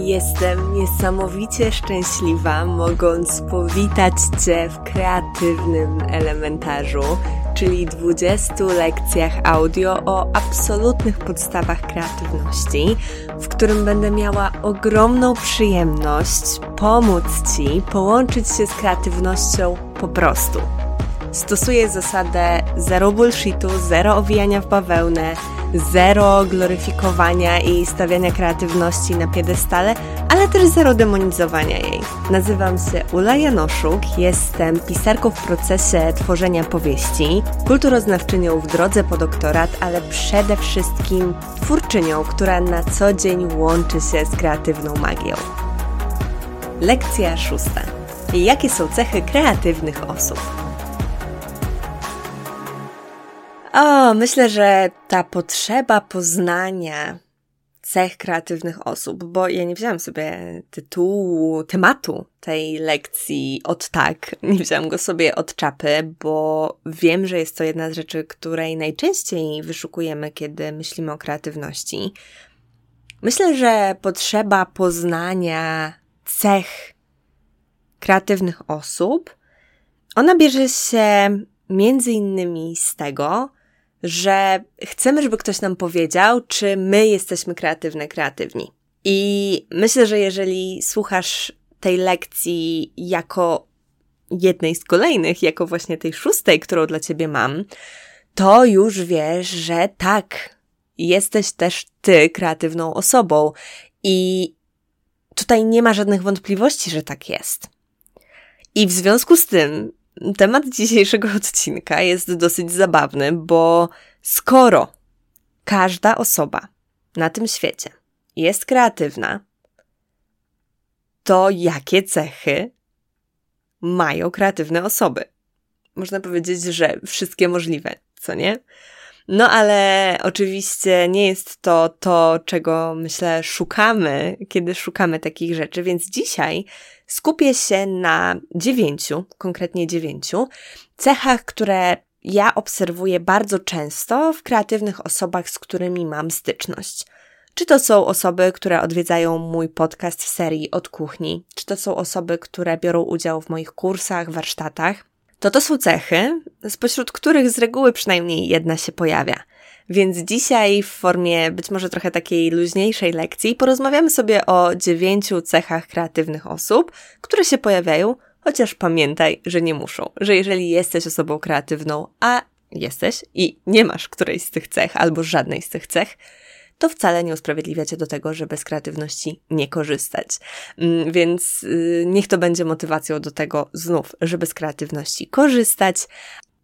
Jestem niesamowicie szczęśliwa, mogąc powitać Cię w kreatywnym elementarzu, czyli 20 lekcjach audio o absolutnych podstawach kreatywności, w którym będę miała ogromną przyjemność pomóc Ci połączyć się z kreatywnością po prostu. Stosuję zasadę zero bullshitu, zero owijania w bawełnę, zero gloryfikowania i stawiania kreatywności na piedestale, ale też zero demonizowania jej. Nazywam się Ula Janoszuk, jestem pisarką w procesie tworzenia powieści, kulturoznawczynią w drodze po doktorat, ale przede wszystkim twórczynią, która na co dzień łączy się z kreatywną magią. Lekcja szósta. Jakie są cechy kreatywnych osób? O, myślę, że ta potrzeba poznania cech kreatywnych osób, bo ja nie wziąłam sobie tytułu, tematu tej lekcji od tak, nie wziąłam go sobie od czapy, bo wiem, że jest to jedna z rzeczy, której najczęściej wyszukujemy, kiedy myślimy o kreatywności. Myślę, że potrzeba poznania cech kreatywnych osób, ona bierze się między innymi z tego, że chcemy, żeby ktoś nam powiedział, czy my jesteśmy kreatywne, kreatywni. I myślę, że jeżeli słuchasz tej lekcji jako jednej z kolejnych, jako właśnie tej szóstej, którą dla ciebie mam, to już wiesz, że tak, jesteś też ty kreatywną osobą. I tutaj nie ma żadnych wątpliwości, że tak jest. I w związku z tym temat dzisiejszego odcinka jest dosyć zabawny, bo skoro każda osoba na tym świecie jest kreatywna, to jakie cechy mają kreatywne osoby? Można powiedzieć, że wszystkie możliwe, co nie? No ale oczywiście nie jest to to, czego myślę szukamy, kiedy szukamy takich rzeczy, więc dzisiaj skupię się na dziewięciu, konkretnie dziewięciu cechach, które ja obserwuję bardzo często w kreatywnych osobach, z którymi mam styczność. Czy to są osoby, które odwiedzają mój podcast w serii od kuchni, czy to są osoby, które biorą udział w moich kursach, warsztatach, to to są cechy, spośród których z reguły przynajmniej jedna się pojawia. Więc dzisiaj w formie być może trochę takiej luźniejszej lekcji porozmawiamy sobie o dziewięciu cechach kreatywnych osób, które się pojawiają, chociaż pamiętaj, że nie muszą, że jeżeli jesteś osobą kreatywną, a jesteś i nie masz którejś z tych cech albo żadnej z tych cech, to wcale nie usprawiedliwia cię do tego, żeby z kreatywności nie korzystać. Mm, więc y, niech to będzie motywacją do tego znów, żeby z kreatywności korzystać.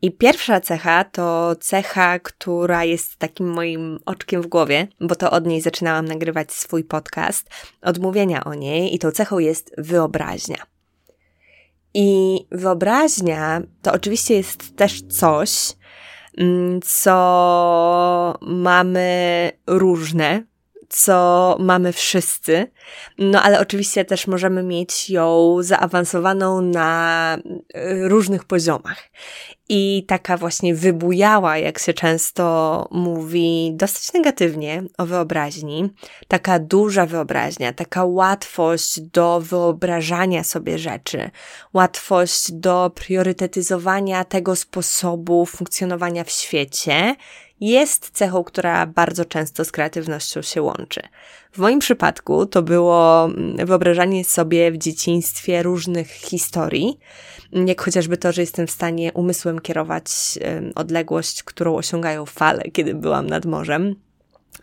I pierwsza cecha to cecha, która jest takim moim oczkiem w głowie, bo to od niej zaczynałam nagrywać swój podcast, odmówienia o niej, i tą cechą jest wyobraźnia. I wyobraźnia to oczywiście jest też coś, co mamy różne, co mamy wszyscy, no ale oczywiście też możemy mieć ją zaawansowaną na y, różnych poziomach i taka właśnie wybujała, jak się często mówi, dosyć negatywnie o wyobraźni, taka duża wyobraźnia, taka łatwość do wyobrażania sobie rzeczy, łatwość do priorytetyzowania tego sposobu funkcjonowania w świecie, jest cechą, która bardzo często z kreatywnością się łączy. W moim przypadku to było mm, wyobrażanie sobie w dzieciństwie różnych historii, jak chociażby to, że jestem w stanie umysłem kierować odległość, którą osiągają fale, kiedy byłam nad morzem.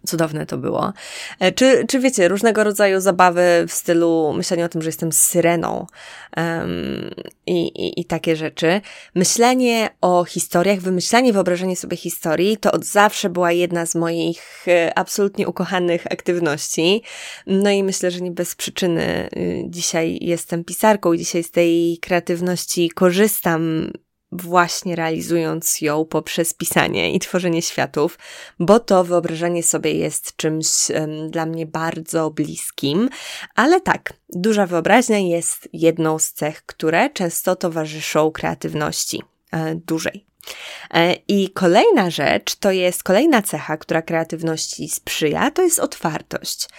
Cudowne to było. E, czy, czy wiecie, różnego rodzaju zabawy w stylu myślenia o tym, że jestem syreną um, i, i, i takie rzeczy. Myślenie o historiach, wymyślanie, wyobrażenie sobie historii to od zawsze była jedna z moich e, absolutnie ukochanych aktywności. No i myślę, że nie bez przyczyny y, dzisiaj jestem pisarką i dzisiaj z tej kreatywności korzystam właśnie realizując ją poprzez pisanie i tworzenie światów, bo to wyobrażenie sobie jest czymś um, dla mnie bardzo bliskim, ale tak, duża wyobraźnia jest jedną z cech, które często towarzyszą kreatywności. E, dużej E, I kolejna rzecz to jest kolejna cecha, która kreatywności sprzyja, to jest otwartość.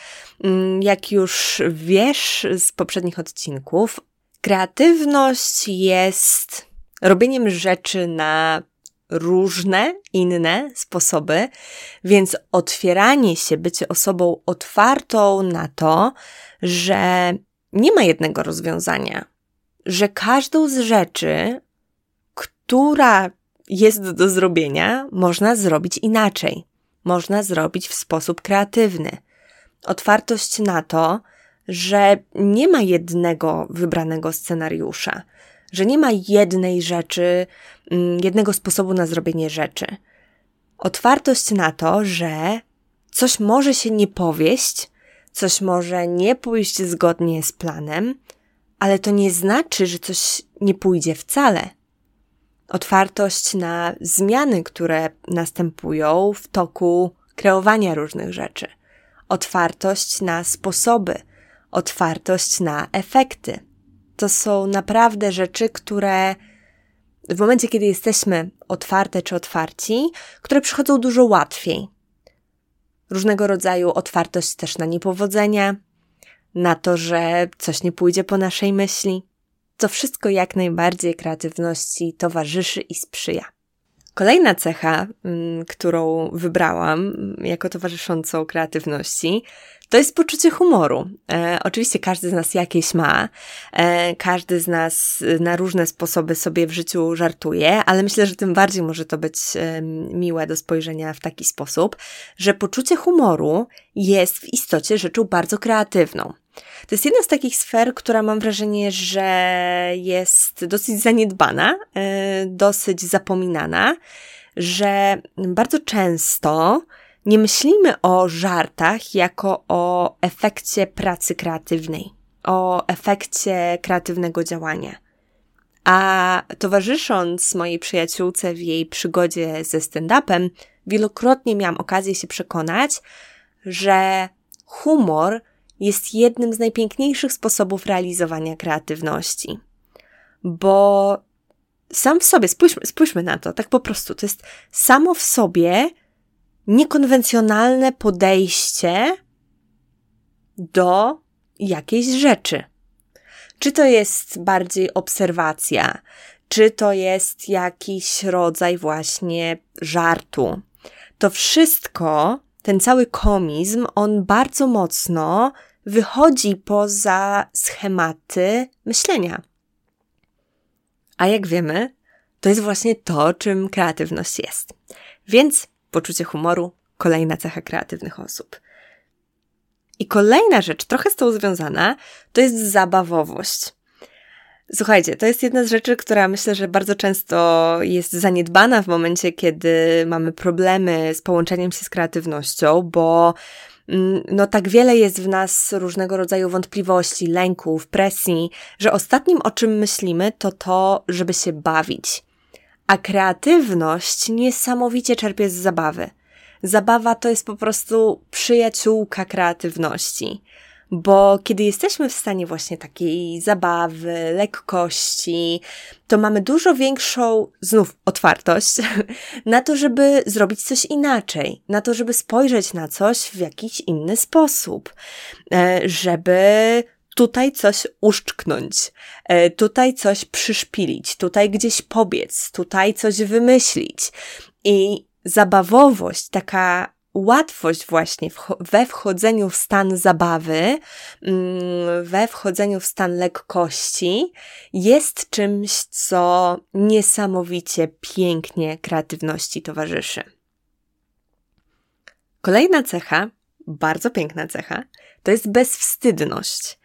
Mm, jak już wiesz z poprzednich odcinków, kreatywność jest robieniem rzeczy na różne, inne sposoby, więc otwieranie się, bycie osobą otwartą na to, że nie ma jednego rozwiązania, że każdą z rzeczy, która jest do zrobienia, można zrobić inaczej. Można zrobić w sposób kreatywny. Otwartość na to, że nie ma jednego wybranego scenariusza, że nie ma jednej rzeczy, mm, jednego sposobu na zrobienie rzeczy. Otwartość na to, że coś może się nie powieść, coś może nie pójść zgodnie z planem, ale to nie znaczy, że coś nie pójdzie wcale. Otwartość na zmiany, które następują w toku kreowania różnych rzeczy. Otwartość na sposoby, otwartość na efekty. To są naprawdę rzeczy, które w momencie, kiedy jesteśmy otwarte czy otwarci, które przychodzą dużo łatwiej. Różnego rodzaju otwartość też na niepowodzenia, na to, że coś nie pójdzie po naszej myśli. To wszystko jak najbardziej kreatywności towarzyszy i sprzyja. Kolejna cecha, mm, którą wybrałam jako towarzyszącą kreatywności, to jest poczucie humoru. E, oczywiście każdy z nas jakieś ma, e, każdy z nas na różne sposoby sobie w życiu żartuje, ale myślę, że tym bardziej może to być e, miłe do spojrzenia w taki sposób, że poczucie humoru jest w istocie rzeczą bardzo kreatywną. To jest jedna z takich sfer, która mam wrażenie, że jest dosyć zaniedbana, e, dosyć zapominana, że bardzo często nie myślimy o żartach jako o efekcie pracy kreatywnej, o efekcie kreatywnego działania. A towarzysząc mojej przyjaciółce w jej przygodzie ze stand-upem, wielokrotnie miałam okazję się przekonać, że humor jest jednym z najpiękniejszych sposobów realizowania kreatywności. Bo sam w sobie, spójrzmy, spójrzmy na to, tak po prostu, to jest samo w sobie niekonwencjonalne podejście do jakiejś rzeczy. Czy to jest bardziej obserwacja, czy to jest jakiś rodzaj właśnie żartu. To wszystko, ten cały komizm, on bardzo mocno wychodzi poza schematy myślenia. A jak wiemy, to jest właśnie to, czym kreatywność jest. Więc poczucie humoru, kolejna cecha kreatywnych osób. I kolejna rzecz, trochę z tą związana, to jest zabawowość. Słuchajcie, to jest jedna z rzeczy, która myślę, że bardzo często jest zaniedbana w momencie, kiedy mamy problemy z połączeniem się z kreatywnością, bo mm, no tak wiele jest w nas różnego rodzaju wątpliwości, lęków, presji, że ostatnim o czym myślimy to to, żeby się bawić. A kreatywność niesamowicie czerpie z zabawy. Zabawa to jest po prostu przyjaciółka kreatywności. Bo kiedy jesteśmy w stanie właśnie takiej zabawy, lekkości, to mamy dużo większą, znów, otwartość na to, żeby zrobić coś inaczej, na to, żeby spojrzeć na coś w jakiś inny sposób, e, żeby tutaj coś uszczknąć, e, tutaj coś przyszpilić, tutaj gdzieś pobiec, tutaj coś wymyślić. I zabawowość, taka łatwość właśnie we wchodzeniu w stan zabawy, mm, we wchodzeniu w stan lekkości jest czymś, co niesamowicie pięknie kreatywności towarzyszy. Kolejna cecha, bardzo piękna cecha, to jest bezwstydność.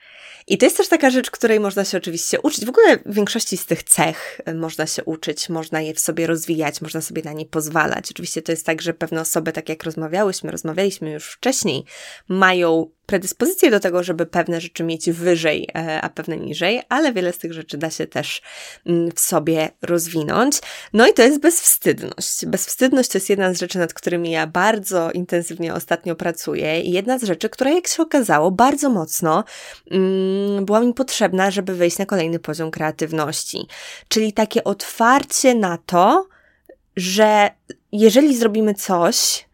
I to jest też taka rzecz, której można się oczywiście uczyć. W ogóle w większości z tych cech e, można się uczyć, można je w sobie rozwijać, można sobie na nie pozwalać. Oczywiście to jest tak, że pewne osoby, tak jak rozmawiałyśmy, rozmawialiśmy już wcześniej, mają predyspozycję do tego, żeby pewne rzeczy mieć wyżej, e, a pewne niżej, ale wiele z tych rzeczy da się też mm, w sobie rozwinąć. No i to jest bezwstydność. Bezwstydność to jest jedna z rzeczy, nad którymi ja bardzo intensywnie ostatnio pracuję i jedna z rzeczy, która jak się okazało bardzo mocno mm, była mi potrzebna, żeby wejść na kolejny poziom kreatywności. Czyli takie otwarcie na to, że jeżeli zrobimy coś,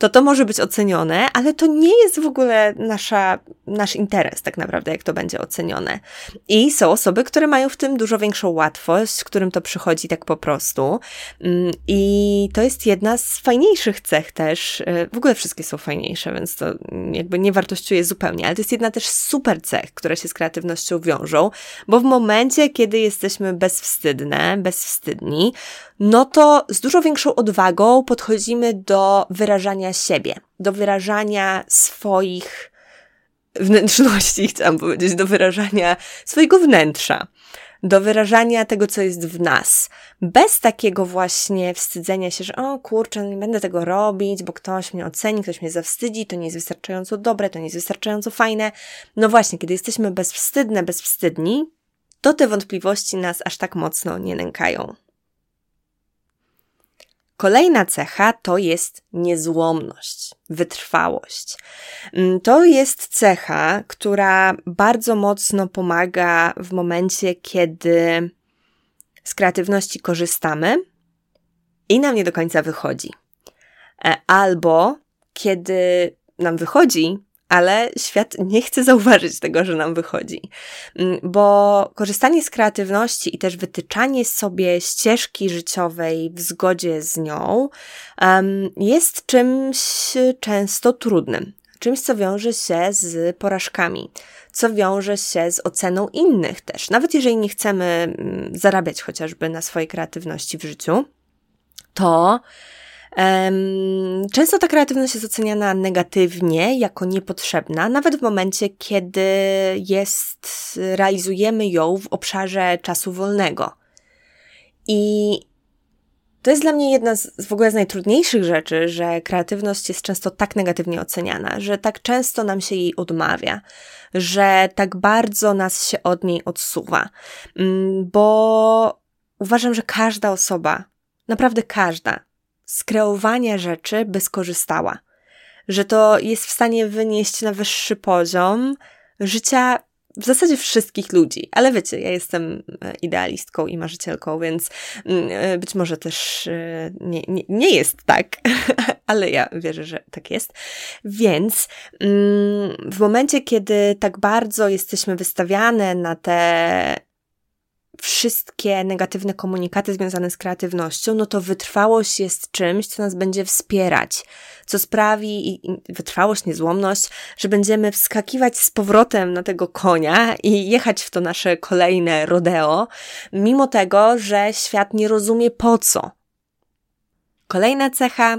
to to może być ocenione, ale to nie jest w ogóle nasza, nasz interes tak naprawdę, jak to będzie ocenione. I są osoby, które mają w tym dużo większą łatwość, którym to przychodzi tak po prostu. Mm, I to jest jedna z fajniejszych cech też. E, w ogóle wszystkie są fajniejsze, więc to jakby nie wartościuje zupełnie, ale to jest jedna też super cech, które się z kreatywnością wiążą, bo w momencie, kiedy jesteśmy bezwstydne, bezwstydni, no to z dużo większą odwagą podchodzimy do wyrażania siebie, do wyrażania swoich wnętrzności, chciałam powiedzieć, do wyrażania swojego wnętrza, do wyrażania tego, co jest w nas. Bez takiego właśnie wstydzenia się, że o kurczę, nie będę tego robić, bo ktoś mnie oceni, ktoś mnie zawstydzi, to nie jest wystarczająco dobre, to nie jest wystarczająco fajne. No właśnie, kiedy jesteśmy bezwstydne, bezwstydni, to te wątpliwości nas aż tak mocno nie nękają. Kolejna cecha to jest niezłomność, wytrwałość. Mm, to jest cecha, która bardzo mocno pomaga w momencie, kiedy z kreatywności korzystamy i nam nie do końca wychodzi. E, albo kiedy nam wychodzi, ale świat nie chce zauważyć tego, że nam wychodzi. Mm, bo korzystanie z kreatywności i też wytyczanie sobie ścieżki życiowej w zgodzie z nią jest czymś często trudnym. Czymś, co wiąże się z porażkami, co wiąże się z oceną innych też. Nawet jeżeli nie chcemy mm, zarabiać chociażby na swojej kreatywności w życiu, to Często ta kreatywność jest oceniana negatywnie, jako niepotrzebna, nawet w momencie, kiedy jest, realizujemy ją w obszarze czasu wolnego. I to jest dla mnie jedna z w ogóle z najtrudniejszych rzeczy, że kreatywność jest często tak negatywnie oceniana, że tak często nam się jej odmawia, że tak bardzo nas się od niej odsuwa. Mm, bo uważam, że każda osoba, naprawdę każda, z kreowania rzeczy by skorzystała. Że to jest w stanie wynieść na wyższy poziom życia w zasadzie wszystkich ludzi. Ale wiecie, ja jestem e, idealistką i marzycielką, więc mm, e, być może też e, nie, nie, nie jest tak, ale ja wierzę, że tak jest. Więc mm, w momencie, kiedy tak bardzo jesteśmy wystawiane na te wszystkie negatywne komunikaty związane z kreatywnością, no to wytrwałość jest czymś, co nas będzie wspierać, co sprawi, i wytrwałość, niezłomność, że będziemy wskakiwać z powrotem na tego konia i jechać w to nasze kolejne rodeo, mimo tego, że świat nie rozumie po co. Kolejna cecha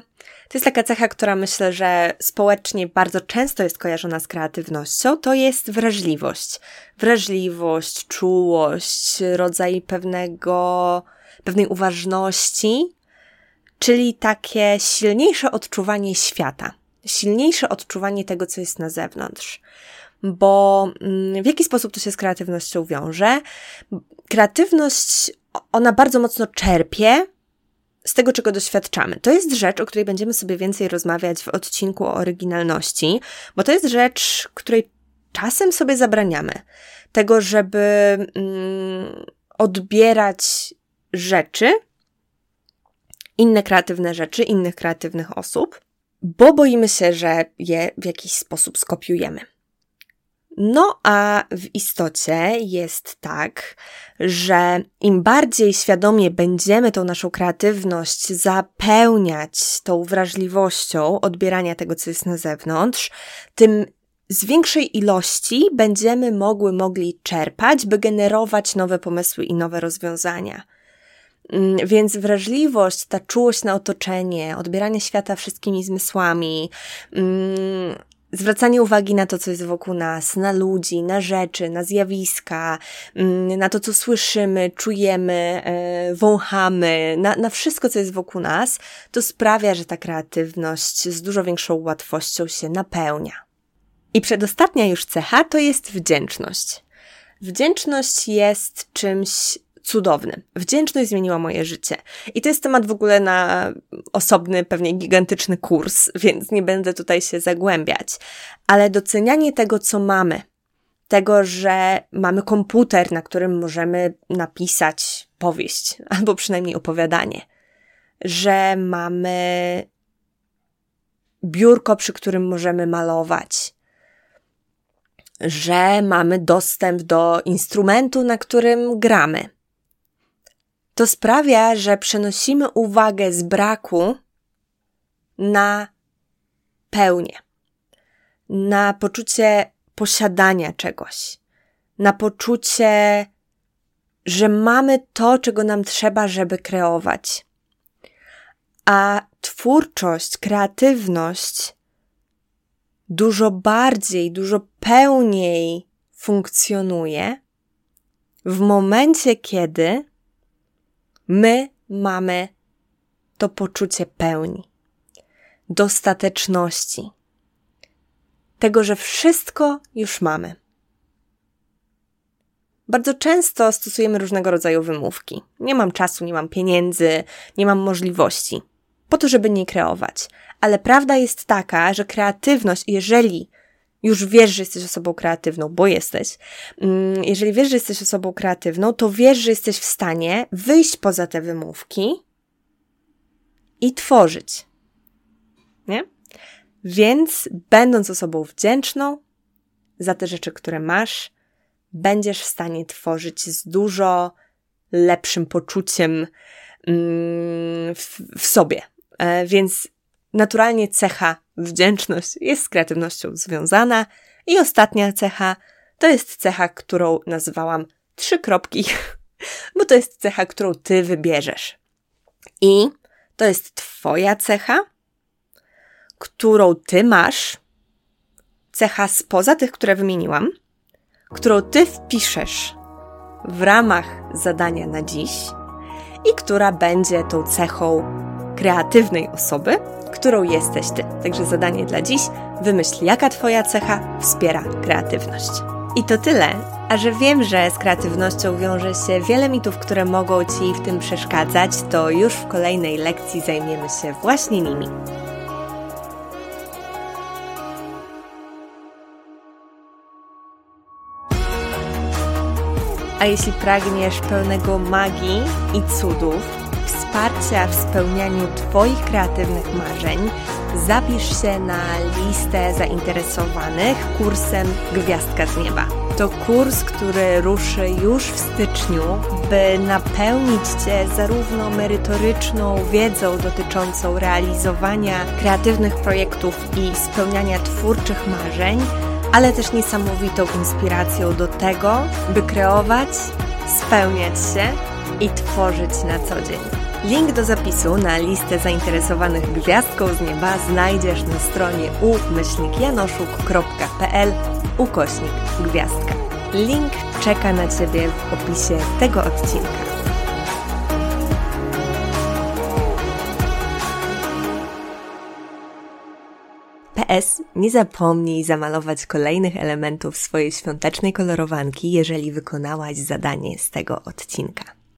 to jest taka cecha, która myślę, że społecznie bardzo często jest kojarzona z kreatywnością, to jest wrażliwość. Wrażliwość, czułość, rodzaj pewnego, pewnej uważności, czyli takie silniejsze odczuwanie świata, silniejsze odczuwanie tego, co jest na zewnątrz. Bo mm, w jaki sposób to się z kreatywnością wiąże? Kreatywność, ona bardzo mocno czerpie z tego, czego doświadczamy. To jest rzecz, o której będziemy sobie więcej rozmawiać w odcinku o oryginalności, bo to jest rzecz, której czasem sobie zabraniamy. Tego, żeby mm, odbierać rzeczy, inne kreatywne rzeczy, innych kreatywnych osób, bo boimy się, że je w jakiś sposób skopiujemy. No a w istocie jest tak, że im bardziej świadomie będziemy tą naszą kreatywność zapełniać tą wrażliwością odbierania tego, co jest na zewnątrz, tym z większej ilości będziemy mogły mogli czerpać, by generować nowe pomysły i nowe rozwiązania. Mm, więc wrażliwość, ta czułość na otoczenie, odbieranie świata wszystkimi zmysłami, mm, zwracanie uwagi na to, co jest wokół nas, na ludzi, na rzeczy, na zjawiska, mm, na to, co słyszymy, czujemy, e, wąchamy, na, na wszystko, co jest wokół nas, to sprawia, że ta kreatywność z dużo większą łatwością się napełnia. I przedostatnia już cecha to jest wdzięczność. Wdzięczność jest czymś cudowny. Wdzięczność zmieniła moje życie. I to jest temat w ogóle na osobny, pewnie gigantyczny kurs, więc nie będę tutaj się zagłębiać. Ale docenianie tego, co mamy, tego, że mamy komputer, na którym możemy napisać powieść albo przynajmniej opowiadanie, że mamy biurko, przy którym możemy malować, że mamy dostęp do instrumentu, na którym gramy. To sprawia, że przenosimy uwagę z braku na pełnię, na poczucie posiadania czegoś, na poczucie, że mamy to, czego nam trzeba, żeby kreować. A twórczość, kreatywność dużo bardziej, dużo pełniej funkcjonuje w momencie, kiedy my mamy to poczucie pełni, dostateczności, tego, że wszystko już mamy. Bardzo często stosujemy różnego rodzaju wymówki. Nie mam czasu, nie mam pieniędzy, nie mam możliwości po to, żeby nie kreować. Ale prawda jest taka, że kreatywność, jeżeli już wiesz, że jesteś osobą kreatywną, bo jesteś, mm, jeżeli wiesz, że jesteś osobą kreatywną, to wiesz, że jesteś w stanie wyjść poza te wymówki i tworzyć. Nie? Więc, będąc osobą wdzięczną za te rzeczy, które masz, będziesz w stanie tworzyć z dużo lepszym poczuciem mm, w, w sobie. E, więc naturalnie cecha wdzięczność jest z kreatywnością związana. I ostatnia cecha to jest cecha, którą nazwałam trzy kropki, bo to jest cecha, którą ty wybierzesz. I to jest Twoja cecha, którą ty masz, cecha spoza tych, które wymieniłam, którą ty wpiszesz w ramach zadania na dziś i która będzie tą cechą kreatywnej osoby, którą jesteś ty. Także zadanie dla dziś: wymyśl, jaka Twoja cecha wspiera kreatywność. I to tyle, a że wiem, że z kreatywnością wiąże się wiele mitów, które mogą Ci w tym przeszkadzać, to już w kolejnej lekcji zajmiemy się właśnie nimi. A jeśli pragniesz pełnego magii i cudów, wsparcia w spełnianiu Twoich kreatywnych marzeń, zapisz się na listę zainteresowanych kursem Gwiazdka z Nieba. To kurs, który ruszy już w styczniu, by napełnić Cię zarówno merytoryczną wiedzą dotyczącą realizowania kreatywnych projektów i spełniania twórczych marzeń, ale też niesamowitą inspiracją do tego, by kreować, spełniać się i tworzyć na co dzień. Link do zapisu na listę zainteresowanych gwiazdką z nieba znajdziesz na stronie umyślnikjanoszuk.pl ukośnik gwiazdka. Link czeka na Ciebie w opisie tego odcinka. PS, nie zapomnij zamalować kolejnych elementów swojej świątecznej kolorowanki, jeżeli wykonałaś zadanie z tego odcinka.